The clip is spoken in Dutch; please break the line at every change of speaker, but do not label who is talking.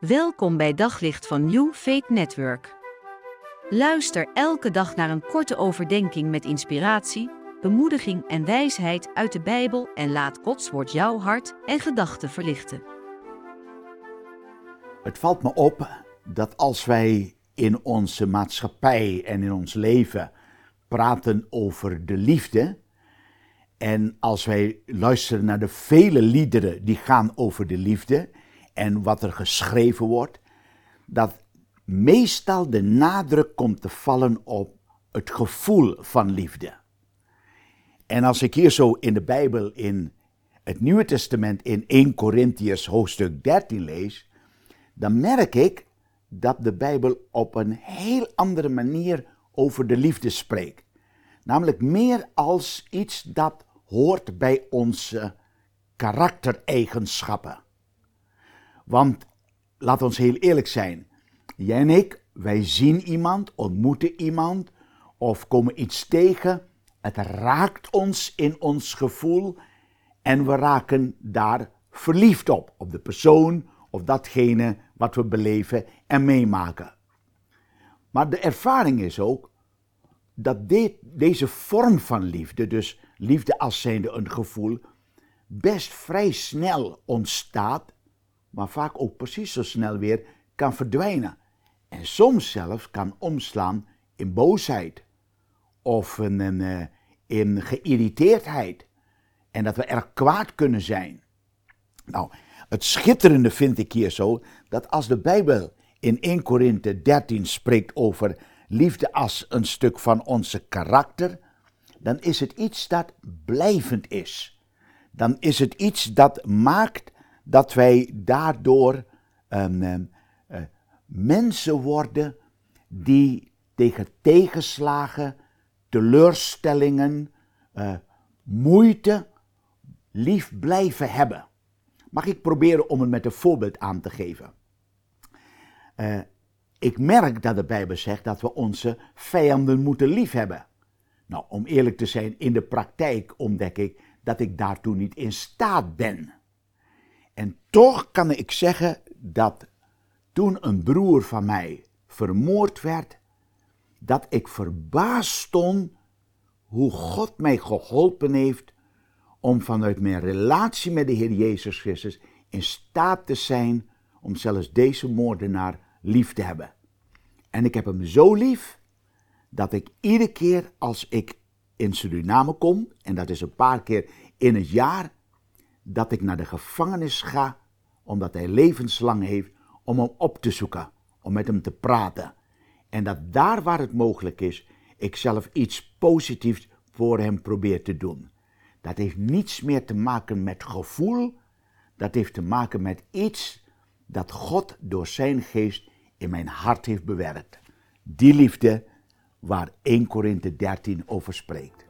Welkom bij Daglicht van New Faith Network. Luister elke dag naar een korte overdenking met inspiratie, bemoediging en wijsheid uit de Bijbel en laat Gods woord jouw hart en gedachten verlichten.
Het valt me op dat als wij in onze maatschappij en in ons leven praten over de liefde, en als wij luisteren naar de vele liederen die gaan over de liefde en wat er geschreven wordt, dat meestal de nadruk komt te vallen op het gevoel van liefde. En als ik hier zo in de Bijbel in het Nieuwe Testament in 1 Corinthiërs hoofdstuk 13 lees, dan merk ik dat de Bijbel op een heel andere manier over de liefde spreekt. Namelijk meer als iets dat hoort bij onze karaktereigenschappen. Want laat ons heel eerlijk zijn. Jij en ik, wij zien iemand, ontmoeten iemand of komen iets tegen. Het raakt ons in ons gevoel en we raken daar verliefd op. Op de persoon of datgene wat we beleven en meemaken. Maar de ervaring is ook dat dit, deze vorm van liefde, dus liefde als zijnde een gevoel, best vrij snel ontstaat, maar vaak ook precies zo snel weer kan verdwijnen. En soms zelfs kan omslaan in boosheid of in, eh, in geïrriteerdheid. En dat we erg kwaad kunnen zijn. Nou, het schitterende vind ik hier zo dat als de Bijbel in 1 Korinthe 13 spreekt over liefde als een stuk van onze karakter, dan is het iets dat blijvend is. Dan is het iets dat maakt dat wij daardoor um, uh, mensen worden die tegen tegenslagen, teleurstellingen, uh, moeite lief blijven hebben. Mag ik proberen om het met een voorbeeld aan te geven? Uh, ik merk dat de Bijbel zegt dat we onze vijanden moeten lief hebben. Nou, om eerlijk te zijn, in de praktijk ontdek ik dat ik daartoe niet in staat ben. En toch kan ik zeggen dat toen een broer van mij vermoord werd, dat ik verbaasd stond hoe God mij geholpen heeft om vanuit mijn relatie met de Heer Jezus Christus in staat te zijn om zelfs deze moordenaar lief te hebben. En ik heb hem zo lief dat ik iedere keer als ik in Suriname kom, en dat is een paar keer in het jaar, dat ik naar de gevangenis ga, omdat hij levenslang heeft, om hem op te zoeken, om met hem te praten. En dat daar waar het mogelijk is, ik zelf iets positiefs voor hem probeer te doen. Dat heeft niets meer te maken met gevoel, dat heeft te maken met iets dat God door zijn geest in mijn hart heeft bewerkt. Die liefde waar 1 Korinthe 13 over spreekt.